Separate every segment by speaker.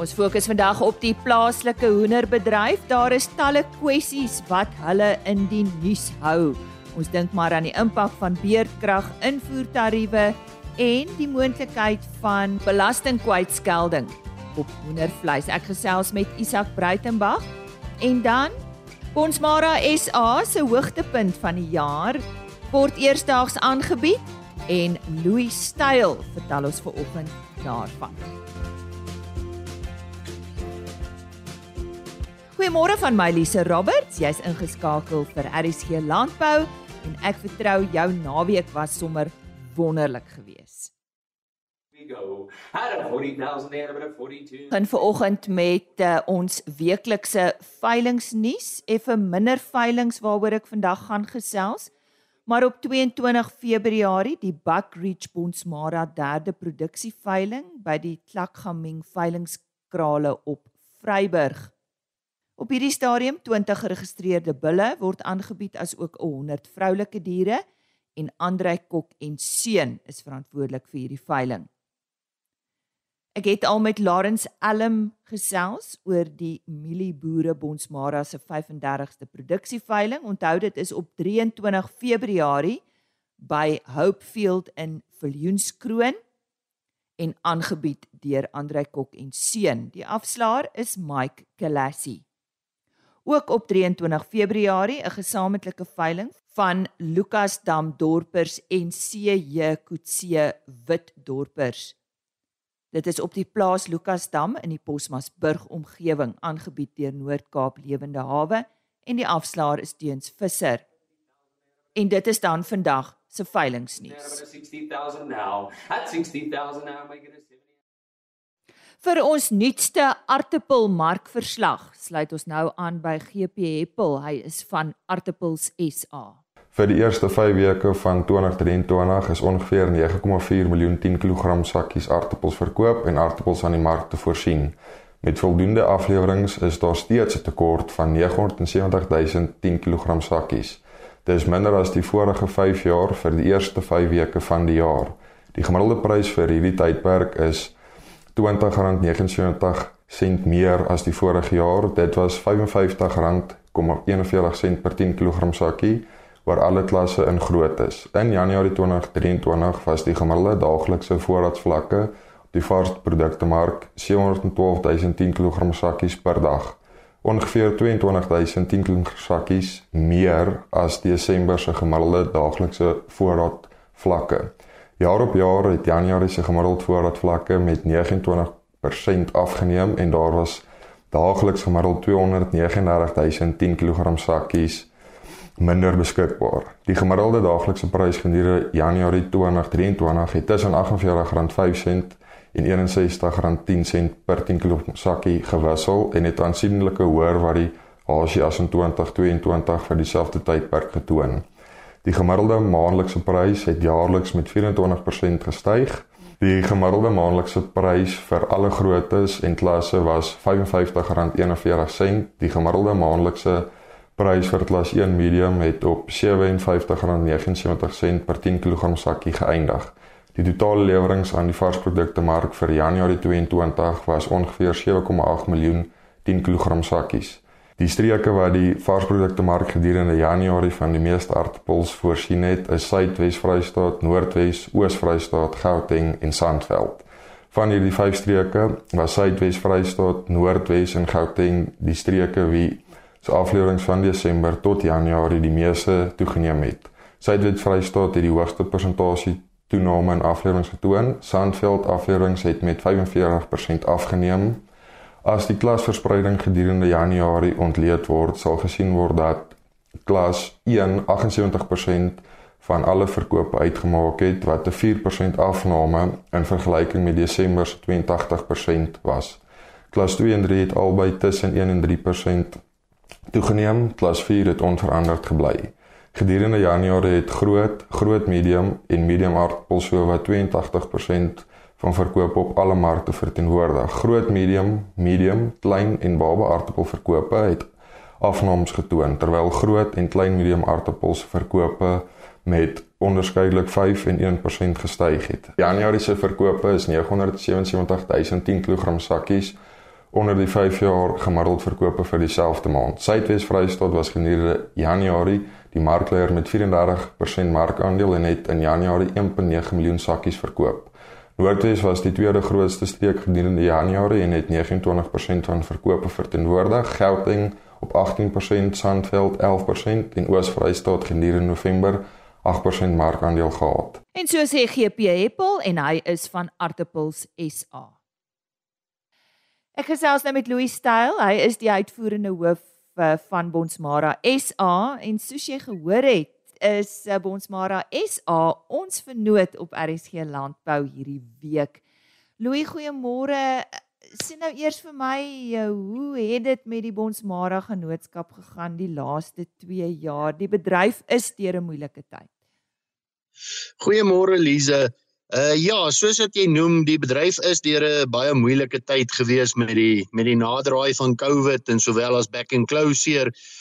Speaker 1: Ons fokus vandag op die plaaslike hoenderbedryf. Daar is talle kwessies wat hulle in die nuus hou. Ons dink maar aan die impak van beerdkrag, invoertariewe en die moontlikheid van belastingkwytskelding op hoendervleis. Ek gesels met Isak Breitenberg en dan Bonsmara SA se hoogtepunt van die jaar word eersdaags aangebied en Louis Styl vertel ons vanoggend daarvan. Goeiemôre van my Lise Roberts. Jy's ingeskakel vir RSG Landbou en ek vertrou jou naweek was sommer wonderlik geweest. En vanoggend met uh, ons weeklikse veilingnuus, effe minder veilings waaroor ek vandag gaan gesels. Maar op 22 Februarie die Buckridge Bonsmara derde produksieveiling by die Klakgaming veilingskrale op Vryburg. Op hierdie stadium 20 geregistreerde bulle word aangebied as ook 100 vroulike diere en Andrei Kok en seun is verantwoordelik vir hierdie veiling. Ek het al met Lawrence Elm gesels oor die Mielieboere Bonsmara se 35ste produksieveiling. Onthou dit is op 23 Februarie by Hopefield in Viljoenskroon en aangebied deur Andrei Kok en seun. Die afslaer is Mike Kalassi. Ook op 23 Februarie 'n gesamentlike veiling van Lukas Dam Dorpers en CJ Kutse Wit Dorpers. Dit is op die plaas Lukasdam in die Posmasburg omgewing aangebied deur Noord-Kaap Lewende Hawe en die afslaer is Teuns Visser. En dit is dan vandag se veilingnuus. Vir ons nuutste aartappelmarkverslag sluit ons nou aan by GP Heppel. Hy is van Aartappels SA.
Speaker 2: Vir die eerste 5 weke van 2023 is ongeveer 9,4 miljoen 10 kg sakkies aartappels verkoop en aartappels aan die mark te voorsien. Met voldoende afleweringe is daar steeds 'n tekort van 970 000 10 kg sakkies. Dit is minder as die vorige 5 jaar vir die eerste 5 weke van die jaar. Die gemiddelde prys vir hierdie tydperk is R20.79 sent meer as die vorige jaar. Dit was R55.41 per 10 kg sakkie waar alle klasse in groot is. In Januarie 2023 was die gemiddelde daaglikse voorraadsvlakke op die varsprodukte mark 712010 kg sakkies per dag. Ongeveer 22010 kg sakkies meer as Desember se gemiddelde daaglikse voorraadvlakke. Jaar op jaar het Januarie se gemiddelde voorraadvlakke met 29% afgeneem en daar was daagliks gemiddeld 239010 kg sakkies minder beskikbaar. Die gemiddelde daaglikse prys gedurende Januarie 2023 het tussen R48.5 en R61.10 per 10 kg sakkie gewissel en het aansienlike hoër variasie as in 2022 vir dieselfde tydperk getoon. Die gemiddelde maandelikse prys het jaarliks met 24% gestyg. Die gemiddelde maandelikse prys vir alle groottes en klasse was R55.41. Die gemiddelde maandelikse prys vir klas 1 medium het op R57.79 per 10 kg sakkie geëindig. Die totale lewerings aan die varsprodukte mark vir Januarie 22 was ongeveer 7,8 miljoen 10 kg sakkies. Die streke waar die varsprodukte mark gedurende Januarie van die meeste aardappels voorsien het, is Suidwes Vrystaat, Noordwes, Oos Vrystaat, Gauteng en Sandveld. Van hierdie vyf streke was Suidwes Vrystaat, Noordwes en Gauteng die streke wie se afleweringe van Desember tot Januarie die meeste toegeneem het. Suidwes Vrystaat het die hoogste persentasie toename in afleweringe getoon. Sandveld afleweringe het met 45% afgeneem. As die klasverspreiding gedurende Januarie ontleed word, sal gesien word dat klas 1 78% van alle verkope uitgemaak het wat 'n 4% afname in vergelyking met Desember se 82% was. Klas 2 en 3 het albei tussen 1 en 3% toegeneem, klas 4 het onveranderd gebly. Gedurende Januarie het groot, groot medium en medium aardappels so wat 82% van verkoop op alle markte verteenwoordig. Groot, medium, medium, klein en baba aardappelverkope het afnames getoon terwyl groot en klein medium aardappels verkope met onderskeidelik 5 en 1% gestyg het. Januarie se verkope is 977010 kg sakkies onder die 5 jaar gemiddeld verkope vir dieselfde maand. Suidwes Vrystaat was gedurende Januarie die markleier met 34% markandeel en het in Januarie 1.9 miljoen sakkies verkoop. Noordwes was die tweede grootste streek gedurende Januarie en het 29% van verkope verteenwoordig. Gauteng op 18%, Sandveld 11% en Oos-Vrystaat gedurende November 8% markandeel gehad.
Speaker 1: En so sê GP Apple en hy is van Artappels SA. Ek gesels nou met Louis Styl. Hy is die uitvoerende hoof uh, van Bonsmara SA en soos jy gehoor het, is uh, Bonsmara SA ons vernoot op RSG Landbou hierdie week. Louis, goeiemôre. Sien nou eers vir my, uh, hoe het dit met die Bonsmara genootskap gegaan die laaste 2 jaar? Die bedryf is deur 'n moeilike tyd.
Speaker 3: Goeiemôre Lize. Uh ja, soos wat jy noem, die bedryf is deur 'n baie moeilike tyd gewees met die met die naderdraai van COVID en sowel as back and closure. Maar uh,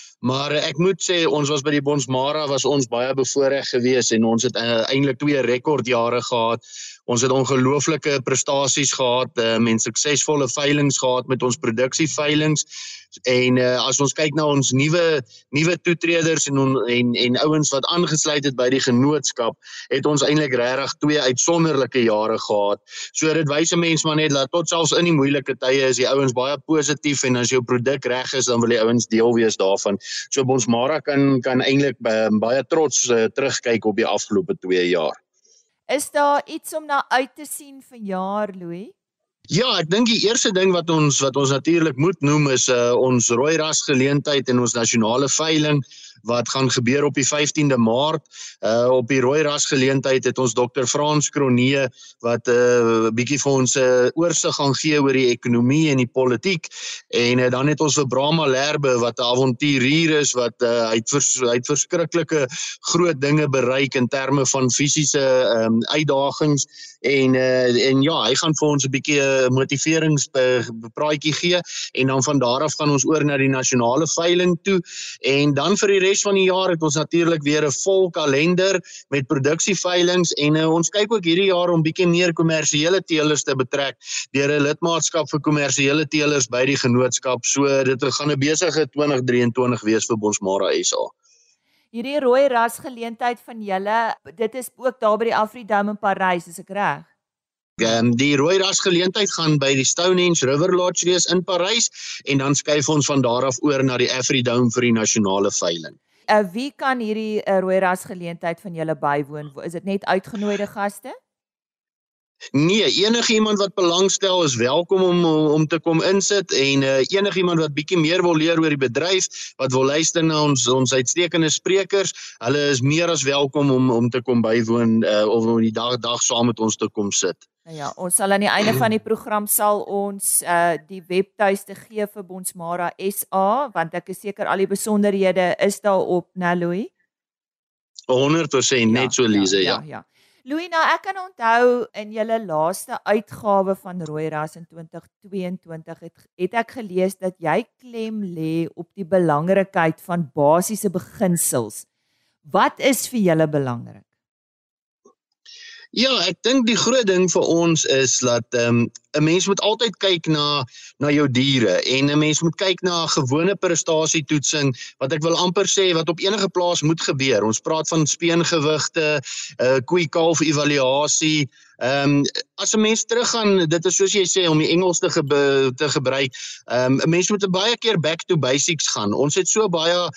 Speaker 3: ek moet sê ons was by die Bonsmara was ons baie bevoordeel geweest en ons het uh, eintlik twee rekordjare gehad. Ons het ongelooflike prestasies gehad, uh, men suksesvolle veilinge gehad met ons produksie veilinge En uh, as ons kyk na ons nuwe nuwe toetreders en on, en en ouens wat aangesluit het by die genootskap, het ons eintlik regtig twee uitsonderlike jare gehad. So dit wys 'n mens maar net dat tot selfs in die moeilike tye is die ouens baie positief en as jou produk reg is, dan wil die ouens deel wees daarvan. So ons Mara kan kan eintlik baie trots uh, terugkyk op die afgelope 2 jaar.
Speaker 1: Is daar iets om na uit te sien vir jaar Louis?
Speaker 3: Ja, ek dink die eerste ding wat ons wat ons natuurlik moet noem is uh ons rooi ras geleentheid en ons nasionale veiling wat gaan gebeur op die 15de Maart. Uh op die rooi ras geleentheid het ons Dr. Frans Kronee wat 'n uh, bietjie vir ons 'n uh, oorsig gaan gee oor die ekonomie en die politiek. En uh, dan het ons vir Brahma Lerbe wat 'n avonturier is wat uh, hy het vers, hy het verskriklike groot dinge bereik in terme van fisiese um, uitdagings en uh, en ja, hy gaan vir ons 'n bietjie motiverings gee en dan van daar af gaan ons oor na die nasionale veiling toe en dan vir die res van die jaar het ons natuurlik weer 'n vol kalender met produksieveilings en uh, ons kyk ook hierdie jaar om bietjie meer kommersiële teelers te betrek deur 'n lidmaatskap vir kommersiële teelers by die genootskap. So dit gaan 'n besige 2023 wees vir Bonsmara SA.
Speaker 1: Hierdie rooi ras geleentheid van julle, dit is ook daar by die Afridome in Parys, is ek reg?
Speaker 3: Ehm um, die rooi ras geleentheid gaan by die Stonehenge River Lodge wees in Parys en dan skuif ons van daar af oor na die Afridome vir die nasionale veiling.
Speaker 1: Uh, wie kan hierdie uh, rooi ras geleentheid van julle bywoon? Is dit net uitgenooide gaste?
Speaker 3: Nee, enigiemand wat belangstel is welkom om om te kom insit en uh, enigiemand wat bietjie meer wil leer oor die bedryf, wat wil luister na ons ons uitstekende sprekers, hulle is meer as welkom om om te kom bywoon uh, of om die dag dag saam met ons te kom sit.
Speaker 1: Nou ja, ons sal aan die einde van die program sal ons uh die webtuiste gee vir Bonsmara SA want ek is seker al die besonderhede is daar op, né Louis?
Speaker 3: 100% net ja, so Lize, ja.
Speaker 1: Ja, ja. Louis, nou ek kan onthou in julle laaste uitgawe van Rooi Ras in 2022 het het ek gelees dat jy klem lê op die belangrikheid van basiese beginsels. Wat is vir julle belangrik?
Speaker 3: Ja, ek dink die groot ding vir ons is dat ehm, 'n um, mens moet altyd kyk na na jou diere en 'n mens moet kyk na gewone prestasietoetsing wat ek wil amper sê wat op enige plaas moet gebeur. Ons praat van speengewigte, 'n uh, koei kalf evaluasie. Ehm um, as 'n mens teruggaan, dit is soos jy sê om die Engels te, ge te gebruik. Ehm um, 'n mens moet 'n baie keer back to basics gaan. Ons het so baie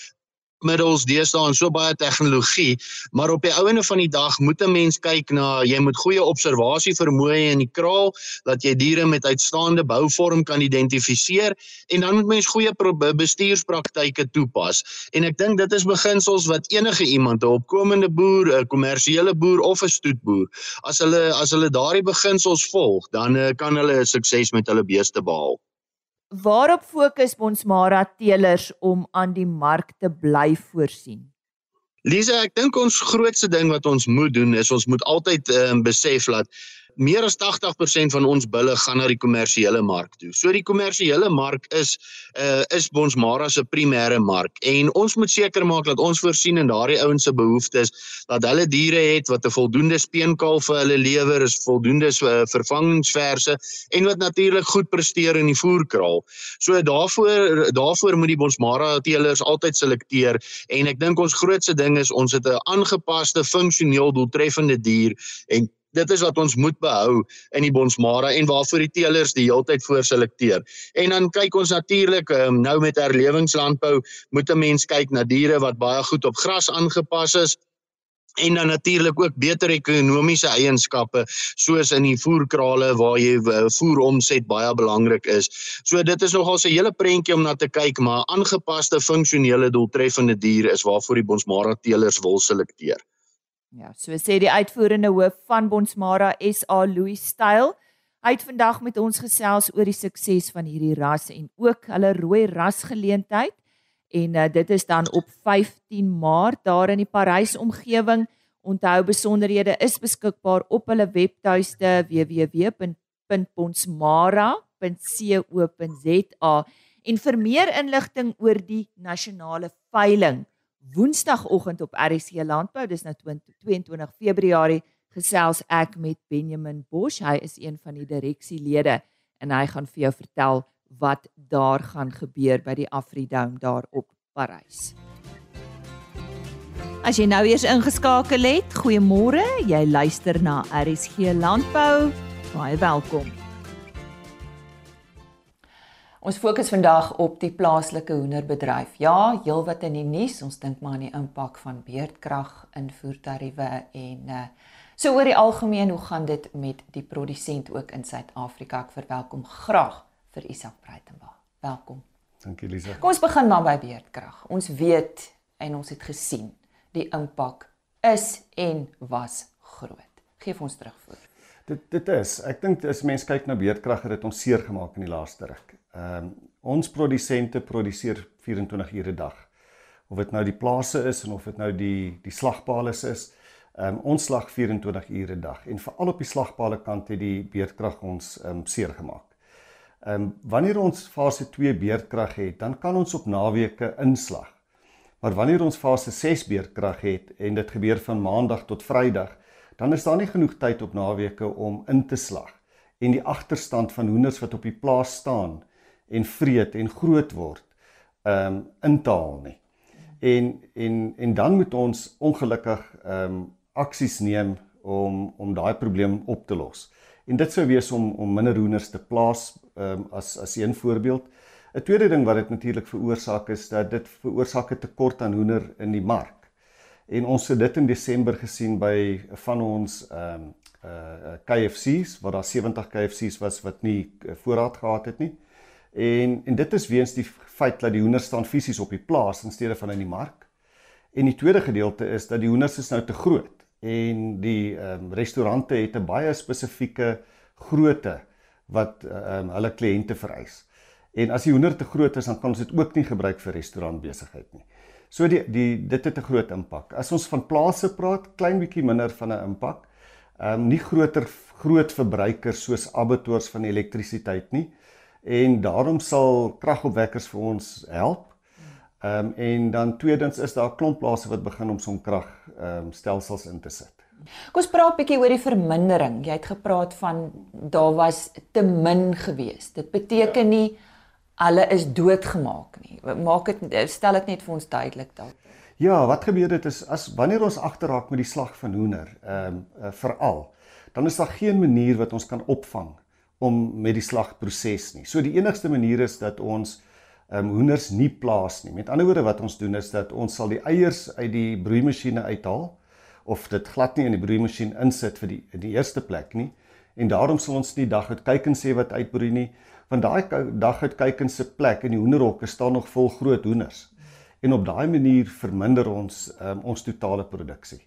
Speaker 3: middels deesdae en so baie tegnologie, maar op die ouene van die dag moet 'n mens kyk na jy moet goeie observasie vermoë in die kraal dat jy diere met uitstaande bouvorm kan identifiseer en dan moet mens goeie bestuurspraktyke toepas. En ek dink dit is beginsels wat enige iemand, 'n opkomende boer, 'n kommersiële boer of 'n stoetboer, as hulle as hulle daardie beginsels volg, dan uh, kan hulle sukses met hulle beeste behaal.
Speaker 1: Waarop fokus Bonsmara teelers om aan die mark te bly voorsien?
Speaker 3: Lisa, ek dink ons grootste ding wat ons moet doen is ons moet altyd um, besef dat meer as 80% van ons bulle gaan na die kommersiële mark toe. So die kommersiële mark is uh is Bonsmara se primêre mark en ons moet seker maak dat ons voorsien in daardie ouens se behoeftes dat hulle diere het wat 'n voldoende speenkaal vir hulle lewer, is voldoende uh, vervangingsverse en wat natuurlik goed presteer in die voerkraal. So daarvoor daarvoor moet die Bonsmara teelers altyd selekteer en ek dink ons grootste ding is ons het 'n aangepaste funksioneel doeltreffende dier en dit is wat ons moet behou in die Bonsmara en waarvoor die teelers die heeltyd voorselekteer. En dan kyk ons natuurlik um, nou met herlewingslandbou moet 'n mens kyk na diere wat baie goed op gras aangepas is en dan natuurlik ook beter ekonomiese eienskappe soos in die voerkrale waar jy eh, voer omset baie belangrik is. So dit is nogal 'n hele prentjie om na te kyk, maar aangepaste funksionele doeltreffende diere is waarvoor die Bonsmara teelers wil selekteer.
Speaker 1: Ja, so sê die uitvoerende hoof van Bonsmara SA Louis Styl. Hy het vandag met ons gesels oor die sukses van hierdie ras en ook hulle rooi ras geleentheid. En uh, dit is dan op 15 Maart daar in die Parys omgewing. Onthou besonderhede is beskikbaar op hulle webtuiste www.bonsmara.co.za en vir meer inligting oor die nasionale veiling Woensdagoggend op RC Landbou, dis nou 22 Februarie, gesels ek met Benjamin Bosch. Hy is een van die direksielede en hy gaan vir jou vertel wat daar gaan gebeur by die Afridome daar op Parys. As jy nou eers ingeskakel het, goeiemôre. Jy luister na RSG Landbou. Baie welkom. Ons fokus vandag op die plaaslike hoenderbedryf. Ja, heelwat in die nuus. Ons dink maar aan die impak van beerdkrag, invoertariewe en uh so oor die algemeen, hoe gaan dit met die produsent ook in Suid-Afrika? Ek verwelkom graag vir Isak Breitenberg. Welkom.
Speaker 4: Dankie Lisa.
Speaker 1: Kom ons begin maar by beerdkrag. Ons weet en ons het gesien die impak is en was groot. Geef ons terugvoer.
Speaker 4: Dit dit is. Ek dink as mens kyk na beerdkrag het dit ons seer gemaak in die laaste ruk. Ehm um, ons produsente produseer 24 ure 'n dag. Of dit nou die plase is en of dit nou die die slagpale is, ehm um, ons slag 24 ure 'n dag en veral op die slagpale kant het die beerdkrag ons ehm um, seer gemaak. Ehm um, wanneer ons fase 2 beerdkrag het, dan kan ons op naweke inslag. Maar wanneer ons fase 6 beerdkrag het en dit gebeur van maandag tot Vrydag, dan is daar nie genoeg tyd op naweke om in te slag en die agterstand van hoenders wat op die plaas staan en vreet en groot word um in te haal nie. En en en dan moet ons ongelukkig um aksies neem om om daai probleem op te los. En dit sou wees om om minder hoenders te plaas um as as een voorbeeld. 'n Tweede ding wat dit natuurlik veroorsaak is dat dit veroorsaak 'n tekort aan hoender in die mark. En ons het dit in Desember gesien by van ons um uh KFC's waar daar 70 KFC's was wat nie voorraad gehad het nie. En en dit is weens die feit dat die hoenders staan fisies op die plaas in steede van in die mark. En die tweede gedeelte is dat die hoenders is nou te groot en die ehm um, restaurante het 'n baie spesifieke grootte wat ehm um, hulle kliënte vereis. En as die hoender te groot is, dan kan ons dit ook nie gebruik vir restaurantbesigheid nie. So die die dit het 'n groot impak. As ons van plase praat, klein bietjie minder van 'n impak. Ehm um, nie groter groot verbruikers soos abattoirs van elektrisiteit nie en daarom sal kragopwekkers vir ons help. Ehm um, en dan tweedens is daar 'n klomp plase wat begin om sonkrag ehm um, stelsels in te sit.
Speaker 1: Kom ons praat 'n bietjie oor die vermindering. Jy het gepraat van daar was te min gewees. Dit beteken nie hulle is doodgemaak nie. Maak dit stel dit net vir ons duidelik dalk.
Speaker 4: Ja, wat gebeur dit is as wanneer ons agterraak met die slag van hoender, ehm um, uh, veral, dan is daar geen manier wat ons kan opvang om met die slagproses nie. So die enigste manier is dat ons ehm um, hoenders nie plaas nie. Met ander woorde wat ons doen is dat ons sal die eiers uit die broeimasjiene uithaal of dit glad nie in die broeimasjien insit vir die in die eerste plek nie. En daarom sal ons nie dag uit kyk en sê wat uitbroei nie, want daai dag uit kyk in se plek in die hoenderhokke staan nog vol groot hoenders. En op daai manier verminder ons um, ons totale produksie.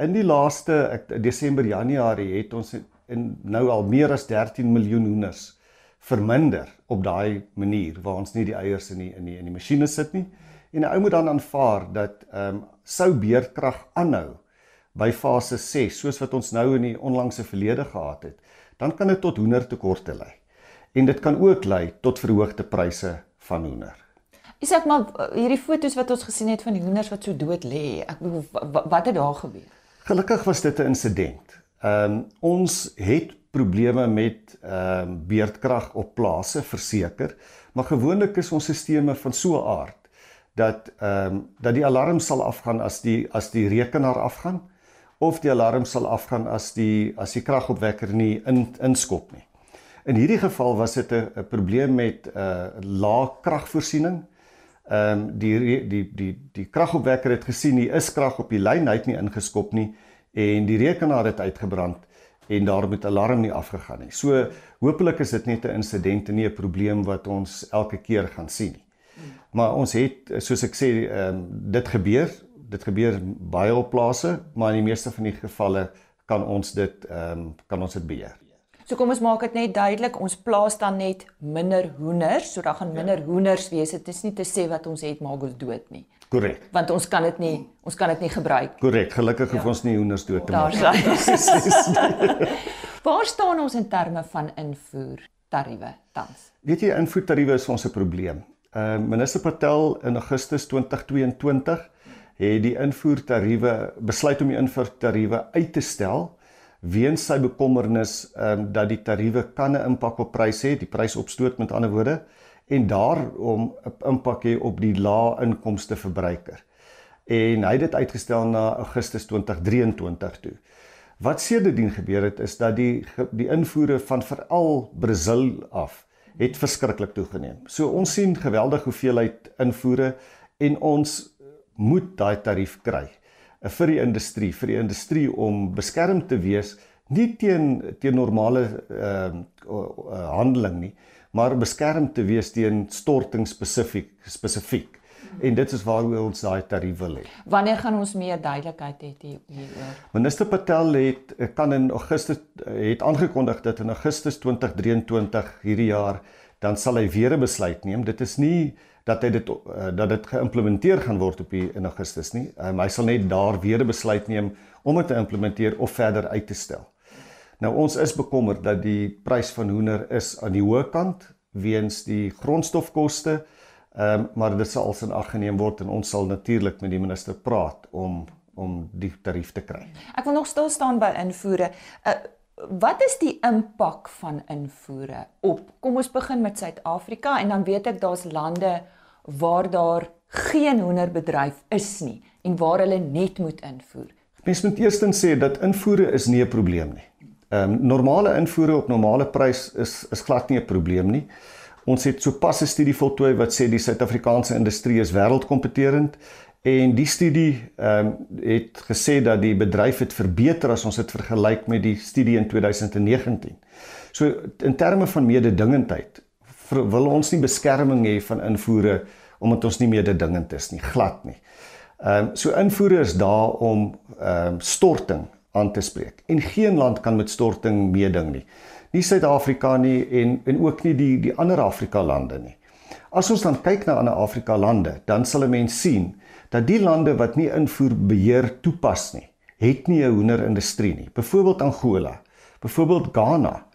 Speaker 4: In die laaste ek, Desember Januarie het ons en nou al meer as 13 miljoen hoenders verminder op daai manier waar ons nie die eiers in die in die in die masjiene sit nie en 'n ou moet dan aanvaar dat ehm um, sou beerdkrag aanhou by fase 6 soos wat ons nou in die onlangse verlede gehad het, dan kan dit tot hoendertekorte lei. En dit kan ook lei tot verhoogde pryse van hoender.
Speaker 1: Isak maar hierdie foto's wat ons gesien het van die hoenders wat so dood lê. Ek bedoel wat het daar gebeur?
Speaker 4: Gelukkig was dit 'n insident. Ehm um, ons het probleme met ehm um, beerdkrag op plase verseker, maar gewoonlik is ons stelsels van so 'n aard dat ehm um, dat die alarm sal afgaan as die as die rekenaar afgaan of die alarm sal afgaan as die as die kragopwekker nie in inskop nie. In hierdie geval was dit 'n probleem met 'n uh, lae kragvoorsiening. Ehm um, die die die die kragopwekker het gesien hier is krag op die lyn, hy het nie ingeskop nie en die rekenaar het uitgebrand en daar met alarm nie afgegaan nie. So hopelik is dit net 'n insident en nie 'n probleem wat ons elke keer gaan sien nie. Maar ons het soos ek sê, ehm um, dit gebeur, dit gebeur baie op plase, maar in die meeste van die gevalle kan ons dit ehm um, kan ons dit beheer.
Speaker 1: So kom ons maak dit net duidelik, ons plaas dan net minder hoenders, so dan gaan ja. minder hoenders wees. Dit is nie te sê wat ons het maak ons dood nie.
Speaker 4: Korrek.
Speaker 1: Want ons kan dit nie, ons kan dit nie gebruik.
Speaker 4: Korrek. Gelukkig hoef ja. ons nie hoenders dood te maak.
Speaker 1: Daar Waar staan ons in terme van invoer tariewe tans?
Speaker 4: Weet jy, invoer tariewe is ons 'n probleem. Uh minister Patel in Augustus 2022 het die invoer tariewe besluit om die invoer tariewe uit te stel weens sy bekommernis ehm um, dat die tariewe kan 'n impak op pryse hê, die prys opstoot met ander woorde en daarom 'n impak hê op die lae inkomste verbruiker. En hy het dit uitgestel na Augustus 2023 toe. Wat sedertdien gebeur het is dat die die invoere van veral Brasil af het verskriklik toegeneem. So ons sien geweldig hoeveelheid invoere en ons moet daai tarief kry vir die industrie, vir die industrie om beskerm te wees nie teen teen normale ehm uh, handeling nie, maar beskerm te wees teen storting spesifiek spesifiek. En dit is waaroor ons daai tarief wil hê.
Speaker 1: Wanneer gaan ons meer duidelikheid hê hieroor?
Speaker 4: Minister Patel het kan in Augustus het aangekondig dat in Augustus 2023 hierdie jaar dan sal hy weer 'n besluit neem. Dit is nie dat hy dit uh, dat dit geïmplementeer gaan word op die in Augustus nie. Um, hy sal net daar weer 'n besluit neem om dit te implementeer of verder uit te stel. Nou ons is bekommerd dat die prys van hoender is aan die hoë kant weens die grondstofkoste. Ehm um, maar dit sal alsin ag geneem word en ons sal natuurlik met die minister praat om om die tarief te kry.
Speaker 1: Ek wil nog stil staan by invoere. Uh, wat is die impak van invoere op kom ons begin met Suid-Afrika en dan weet ek daar's lande waar daar geen hoenderbedryf is nie en waar hulle net moet invoer.
Speaker 4: Mens moet eerstens sê dat invoere is nie 'n probleem nie. Ehm um, normale invoere op normale prys is is glad nie 'n probleem nie. Ons het sopas 'n studie voltooi wat sê die Suid-Afrikaanse industrie is wêreldkompeterend en die studie ehm um, het gesê dat die bedryf het verbeter as ons dit vergelyk met die studie in 2019. So in terme van mededingendheid wil ons nie beskerming hê van invoere omdat ons nie meer dit dingend is nie, glad nie. Ehm um, so invoere is daar om ehm um, storting aan te spreek. En geen land kan met storting meeding nie. Nie Suid-Afrika nie en en ook nie die die ander Afrika lande nie. As ons dan kyk na ander Afrika lande, dan sal 'n mens sien dat die lande wat nie invoer beheer toepas nie, het nie 'n hoenderindustrie nie. Byvoorbeeld Angola, byvoorbeeld Ghana,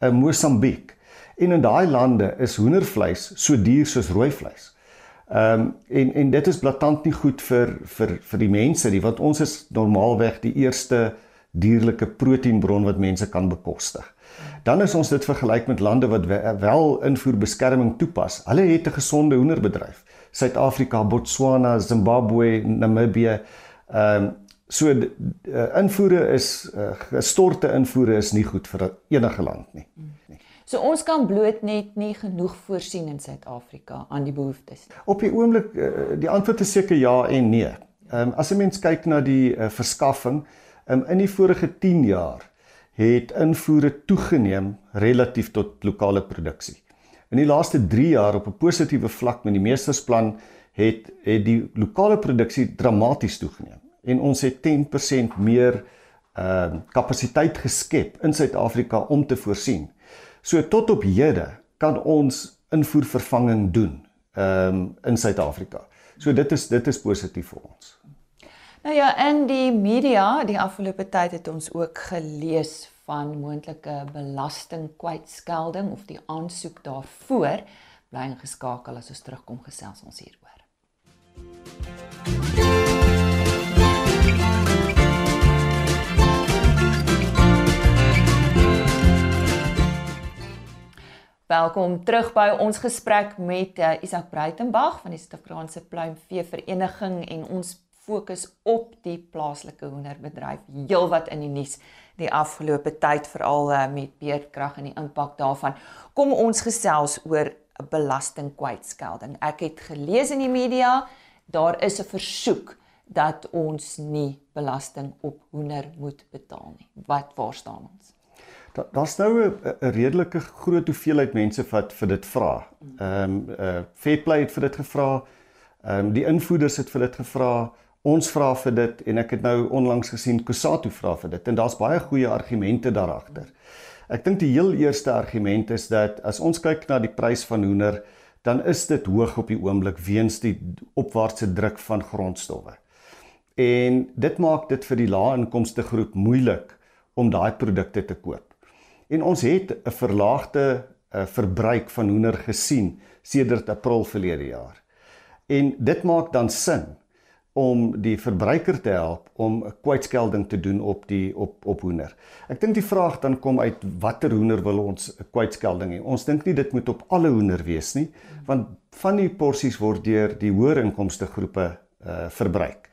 Speaker 4: 'n eh, Mosambiek. En in daai lande is hoendervleis so duur soos rooi vleis. Ehm um, en en dit is blaatant nie goed vir vir vir die mense nie want ons is normaalweg die eerste dierlike proteïenbron wat mense kan bekostig. Dan is ons dit vergelyk met lande wat wel invoerbeskerming toepas. Hulle het 'n gesonde hoenderbedryf. Suid-Afrika, Botswana, Zimbabwe, Namibië. Ehm um, so uh, invoere is uh, gestorte invoere is nie goed vir enige land nie. nie.
Speaker 1: So ons kan bloot net nie genoeg voorsien in Suid-Afrika aan die behoeftes.
Speaker 4: Op die oomblik eh, die antwoord is seker ja en nee. Ehm um, as 'n mens kyk na die uh, verskaffing, um, in die vorige 10 jaar het invoere toegeneem relatief tot lokale produksie. In die laaste 3 jaar op 'n positiewe vlak met die meestersplan het het die lokale produksie dramaties toegeneem en ons het 10% meer ehm uh, kapasiteit geskep in Suid-Afrika om te voorsien. So tot op hede kan ons invoervervanging doen ehm um, in Suid-Afrika. So dit is dit is positief vir ons.
Speaker 5: Nou ja, in die media die afgelope tyd het ons ook gelees van moontlike belastingkwytskelding of die aansoek daarvoor. Bly ingeskakel as ons terugkom gesels ons hieroor. Welkom terug by ons gesprek met uh, Isak Breitenberg van die Suid-Afrikaanse Pluimvee Vereniging en ons fokus op die plaaslike hoenderbedryf heelwat in die nuus die afgelope tyd veral uh, met beerdkrag en die impak daarvan. Kom ons gesels oor belastingkwytskelding. Ek het gelees in die media daar is 'n versoek dat ons nie belasting op hoender moet betaal nie. Wat waar staan ons?
Speaker 4: Daar's nou 'n redelike groot hoeveelheid mense wat vir dit vra. Ehm um, uh Fairplay het vir dit gevra. Ehm um, die invoerders het vir dit gevra. Ons vra vir dit en ek het nou onlangs gesien Kusatu vra vir dit en daar's baie goeie argumente daar agter. Ek dink die heel eerste argument is dat as ons kyk na die prys van hoender, dan is dit hoog op die oomblik weens die opwaartse druk van grondstowwe. En dit maak dit vir die lae inkomste groep moeilik om daai produkte te koop. En ons het 'n verlaagde uh, verbruik van hoender gesien sedert April verlede jaar. En dit maak dan sin om die verbruiker te help om 'n kwytskelding te doen op die op op hoender. Ek dink die vraag dan kom uit watter hoender wil ons 'n kwytskelding hê? Ons dink nie dit moet op alle hoender wees nie, want van die porsies word deur die hoër inkomste groepe uh verbruik.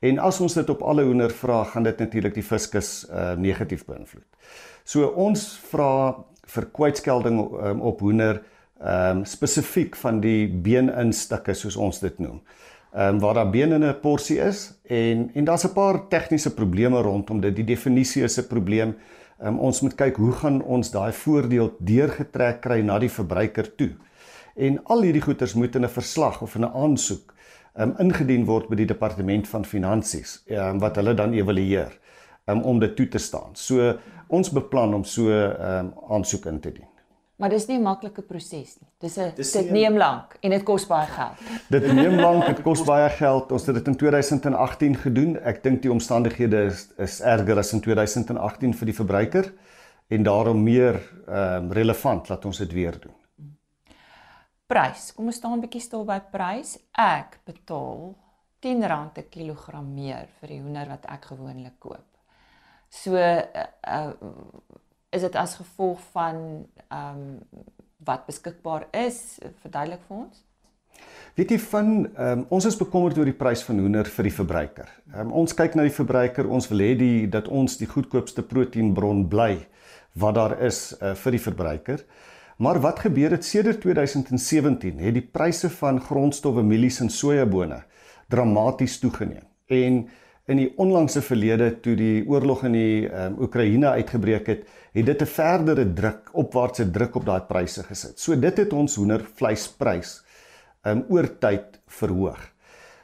Speaker 4: En as ons dit op alle hoender vra, gaan dit natuurlik die fiskus uh negatief beïnvloed. So ons vra vir kwytskelding um, op hoender ehm um, spesifiek van die beeninstukke soos ons dit noem. Ehm um, waar daar been in 'n porsie is en en daar's 'n paar tegniese probleme rondom dit. Die definisie is 'n probleem. Ehm um, ons moet kyk hoe gaan ons daai voordeel deurgetrek kry na die verbruiker toe. En al hierdie goeders moet in 'n verslag of in 'n aansoek ehm um, ingedien word by die departement van finansies, ehm um, wat hulle dan evalueer um, om dit toe te staan. So ons beplan om so 'n um, aansoek in te dien.
Speaker 5: Maar dis nie 'n maklike proses nie. Dis 'n dit neem lank en dit kos baie geld.
Speaker 4: Dit neem lank, dit kos baie geld. Ons het dit in 2018 gedoen. Ek dink die omstandighede is is erger as in 2018 vir die verbruiker en daarom meer ehm um, relevant dat ons dit weer doen.
Speaker 5: Prys. Kom ons staan 'n bietjie stil by prys. Ek betaal R10 'n kilogram meer vir die hoender wat ek gewoonlik koop. So uh, uh, is dit as gevolg van ehm um, wat beskikbaar is, verduidelik vir ons.
Speaker 4: Weet jy van um, ons is bekommerd oor die prys van hoender vir die verbruiker. Um, ons kyk na die verbruiker, ons wil hê die dat ons die goedkoopste proteïenbron bly wat daar is uh, vir die verbruiker. Maar wat gebeur het sedert 2017 het die pryse van grondstowwe mielies en sojabone dramaties toegeneem. En in die onlangse verlede toe die oorlog in die um, Oekraïne uitgebreek het, het dit 'n verdere druk, opwaartse druk op daai pryse gesit. So dit het ons hoendervleisprys um oor tyd verhoog.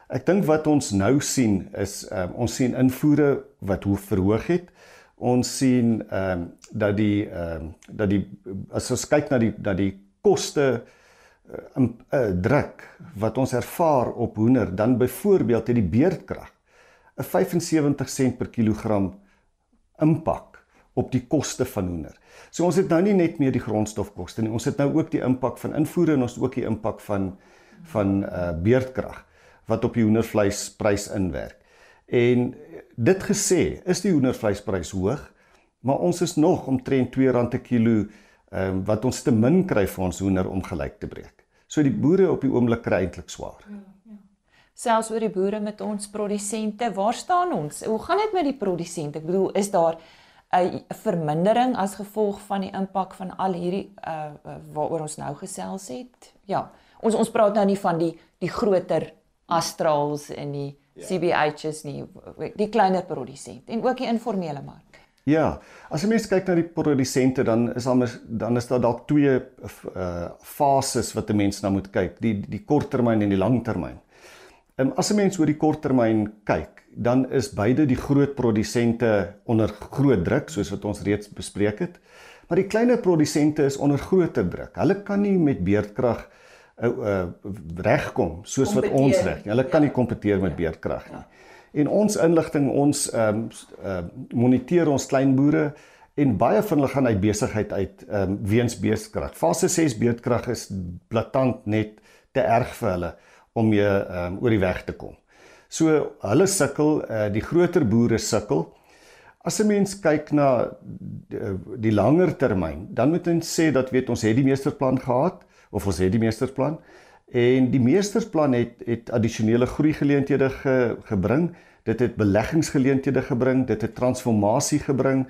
Speaker 4: Ek dink wat ons nou sien is um, ons sien invoere wat hoe verhoog het. Ons sien ehm um, dat die ehm um, dat die as ons kyk na die dat die koste uh, uh, druk wat ons ervaar op hoender dan byvoorbeeld het die beerdkrag 'n 75 sent per kilogram impak op die koste van hoender. So ons het nou nie net meer die grondstofkoste nie, ons het nou ook die impak van invoere en ons ook die impak van van uh beerdkrag wat op die hoendervleisprys inwerk. En dit gesê, is die hoendervleisprys hoog, maar ons is nog omtrent R2 per kilo ehm um, wat ons te min kry vir ons hoender om gelyk te breek. So die boere op die oomblik kry eintlik swaar. Ja
Speaker 5: selfs oor die boere met ons produsente. Waar staan ons? Hoe gaan dit met die produsente? Ek bedoel, is daar 'n vermindering as gevolg van die impak van al hierdie uh waaroor ons nou gesels het? Ja. Ons ons praat nou nie van die die groter Astrals en die ja. CBH's nie, die kleiner produsente en ook die informele mark.
Speaker 4: Ja, as jy mens kyk na die produsente dan is daar dan is daar dalk twee uh fases wat 'n mens na moet kyk, die die korttermyn en die langtermyn. Um, as 'n mens oor die korttermyn kyk, dan is beide die groot produsente onder groot druk soos wat ons reeds bespreek het. Maar die kleiner produsente is onder groter druk. Hulle kan nie met beerdkrag uh, uh regkom soos wat ons reg. Hulle kan nie kompeteer met ja. beerdkrag nie. En ons inligting ons ehm um, uh, moniteer ons kleinboere en baie van hulle gaan uit besigheid uit ehm um, weens beeskrag. Fase 6 beerdkrag is blaatant net te erg vir hulle om ehm um, oor die weg te kom. So hulle sukkel, uh, die groter boere sukkel. As 'n mens kyk na die, die langer termyn, dan moet ons sê dat weet ons het die meesterplan gehad of ons het die meesterplan en die meesterplan het het addisionele groei geleenthede ge, gebring. Dit het beleggingsgeleenthede gebring, dit het transformasie gebring.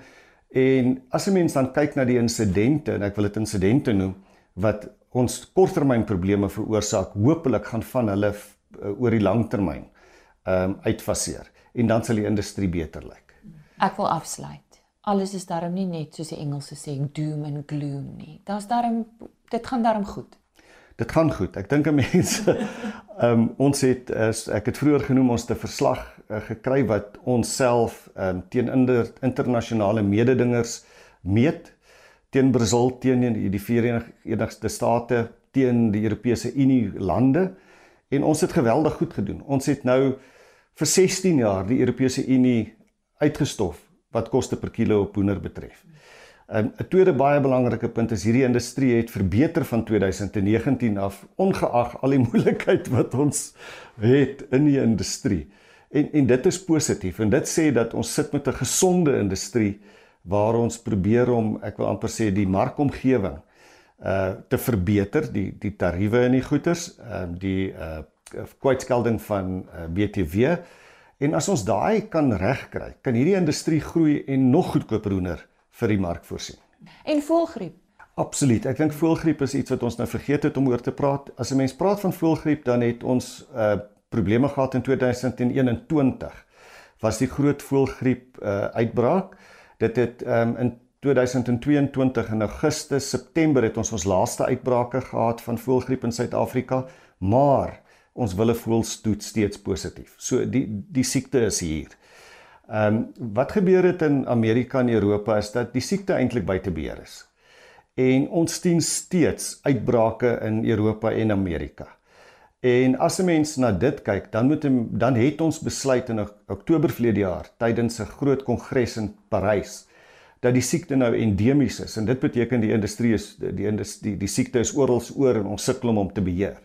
Speaker 4: En as 'n mens dan kyk na die insidente en ek wil dit insidente noem wat ons korttermynprobleme veroorsaak, hopelik gaan van hulle uh, oor die langtermyn ehm um, uitfaseer en dan sal die industrie beter lyk.
Speaker 1: Ek wil afsluit. Alles is daarom nie net soos die Engelse sê doom and gloom nie. Daar's daarom dit gaan daarom goed.
Speaker 4: Dit gaan goed. Ek dink 'n mens ehm um, ons het as ek het vroeër genoem ons te verslag uh, gekry wat ons self ehm um, teen inder, internasionale mededingers meet teen Brasil teen die Verenigde State teen die Europese Unie lande en ons het geweldig goed gedoen. Ons het nou vir 16 jaar die Europese Unie uitgestof wat koste per kilo op hoender betref. 'n 'n tweede baie belangrike punt is hierdie industrie het verbeter van 2019 af ongeag al die moeilikheid wat ons het in die industrie. En en dit is positief en dit sê dat ons sit met 'n gesonde industrie waar ons probeer om ek wil amper sê die markomgewing uh te verbeter die die tariewe in die goederes ehm uh, die uh kwytskelding van uh, BTW en as ons daai kan regkry kan hierdie industrie groei en nog goedkoper hoender vir die mark voorsien.
Speaker 1: En voelgriep.
Speaker 4: Absoluut. Ek dink voelgriep is iets wat ons nou vergeet het om oor te praat. As 'n mens praat van voelgriep dan het ons uh probleme gehad in 2021. Was die groot voelgriep uh uitbraak. Dit het um in 2022 in Augustus, September het ons ons laaste uitbrake gehad van voelgriep in Suid-Afrika, maar ons wille voels toets steeds positief. So die die siekte is hier. Ehm um, wat gebeur het in Amerika en Europa is dat die siekte eintlik buite beheer is. En ons sien steeds uitbrake in Europa en Amerika. En as 'n mens na dit kyk, dan moet hem, dan het ons besluit in Oktober verlede jaar tydens 'n groot kongres in Parys dat die siekte nou endemies is en dit beteken die industrie is die industrie die siekte is oral oor en ons sukkel om hom te beheer.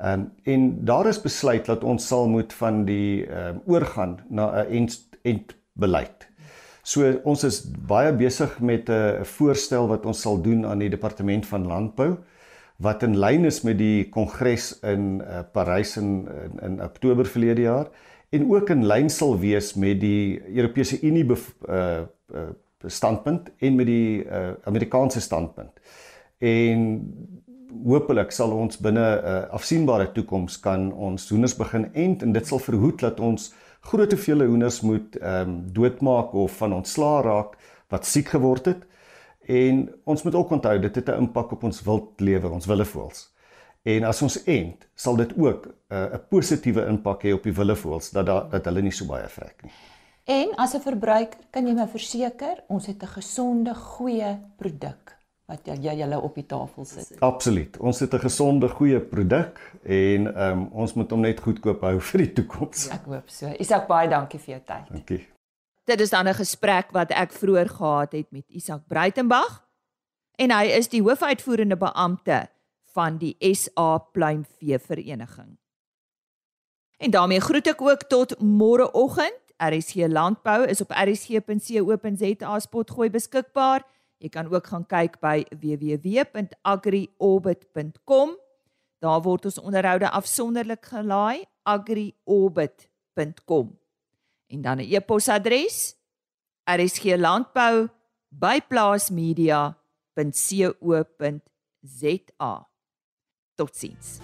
Speaker 4: Ehm um, en daar is besluit dat ons sal moet van die ehm um, oorgaan na 'n end beleid. So ons is baie besig met 'n voorstel wat ons sal doen aan die departement van landbou wat in lyn is met die kongres in uh, Parys in, in in Oktober verlede jaar en ook in lyn sal wees met die Europese Unie uh, uh standpunt en met die uh, Amerikaanse standpunt. En hopelik sal ons binne 'n uh, afsienbare toekoms kan ons hoenders begin ent en dit sal verhoed dat ons groot te veel hoenders moet ehm um, doodmaak of van ontslaa raak wat siek geword het. En ons moet ook onthou dit het 'n impak op ons wildlewe, ons willevoëls. En as ons ent, sal dit ook eh, 'n uh, positiewe impak hê op die willevoëls dat da, dat hulle nie so baie vrek nie.
Speaker 1: En as 'n verbruiker kan jy my verseker, ons het 'n gesonde, goeie produk wat jy julle op die tafel sit.
Speaker 4: Absoluut. Ons het 'n gesonde, goeie produk en ehm um, ons moet hom net goedkoop hou vir die toekoms.
Speaker 1: Ek hoop so. Isak baie dankie vir jou tyd.
Speaker 4: Dankie.
Speaker 1: Dit is dan 'n gesprek wat ek vroeër gehad het met Isak Breitenberg en hy is die hoofuitvoerende beampte van die SA Pluimvee Vereniging. En daarmee groet ek ook tot môreoggend. RSG Landbou is op rsg.co.za spotgooi beskikbaar. Jy kan ook gaan kyk by www.agriorbit.com. Daar word ons onderhoude afsonderlik gelaai agriorbit.com. En dan 'n e-posadres rsglandbou@plaasmedia.co.za. Totsiens.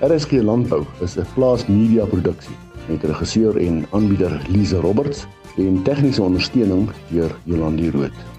Speaker 6: RSG Landbou is 'n Plaas Media produksie met regisseur en aanbieder Lize Roberts en tegniese ondersteuning deur Jolandi Rooi.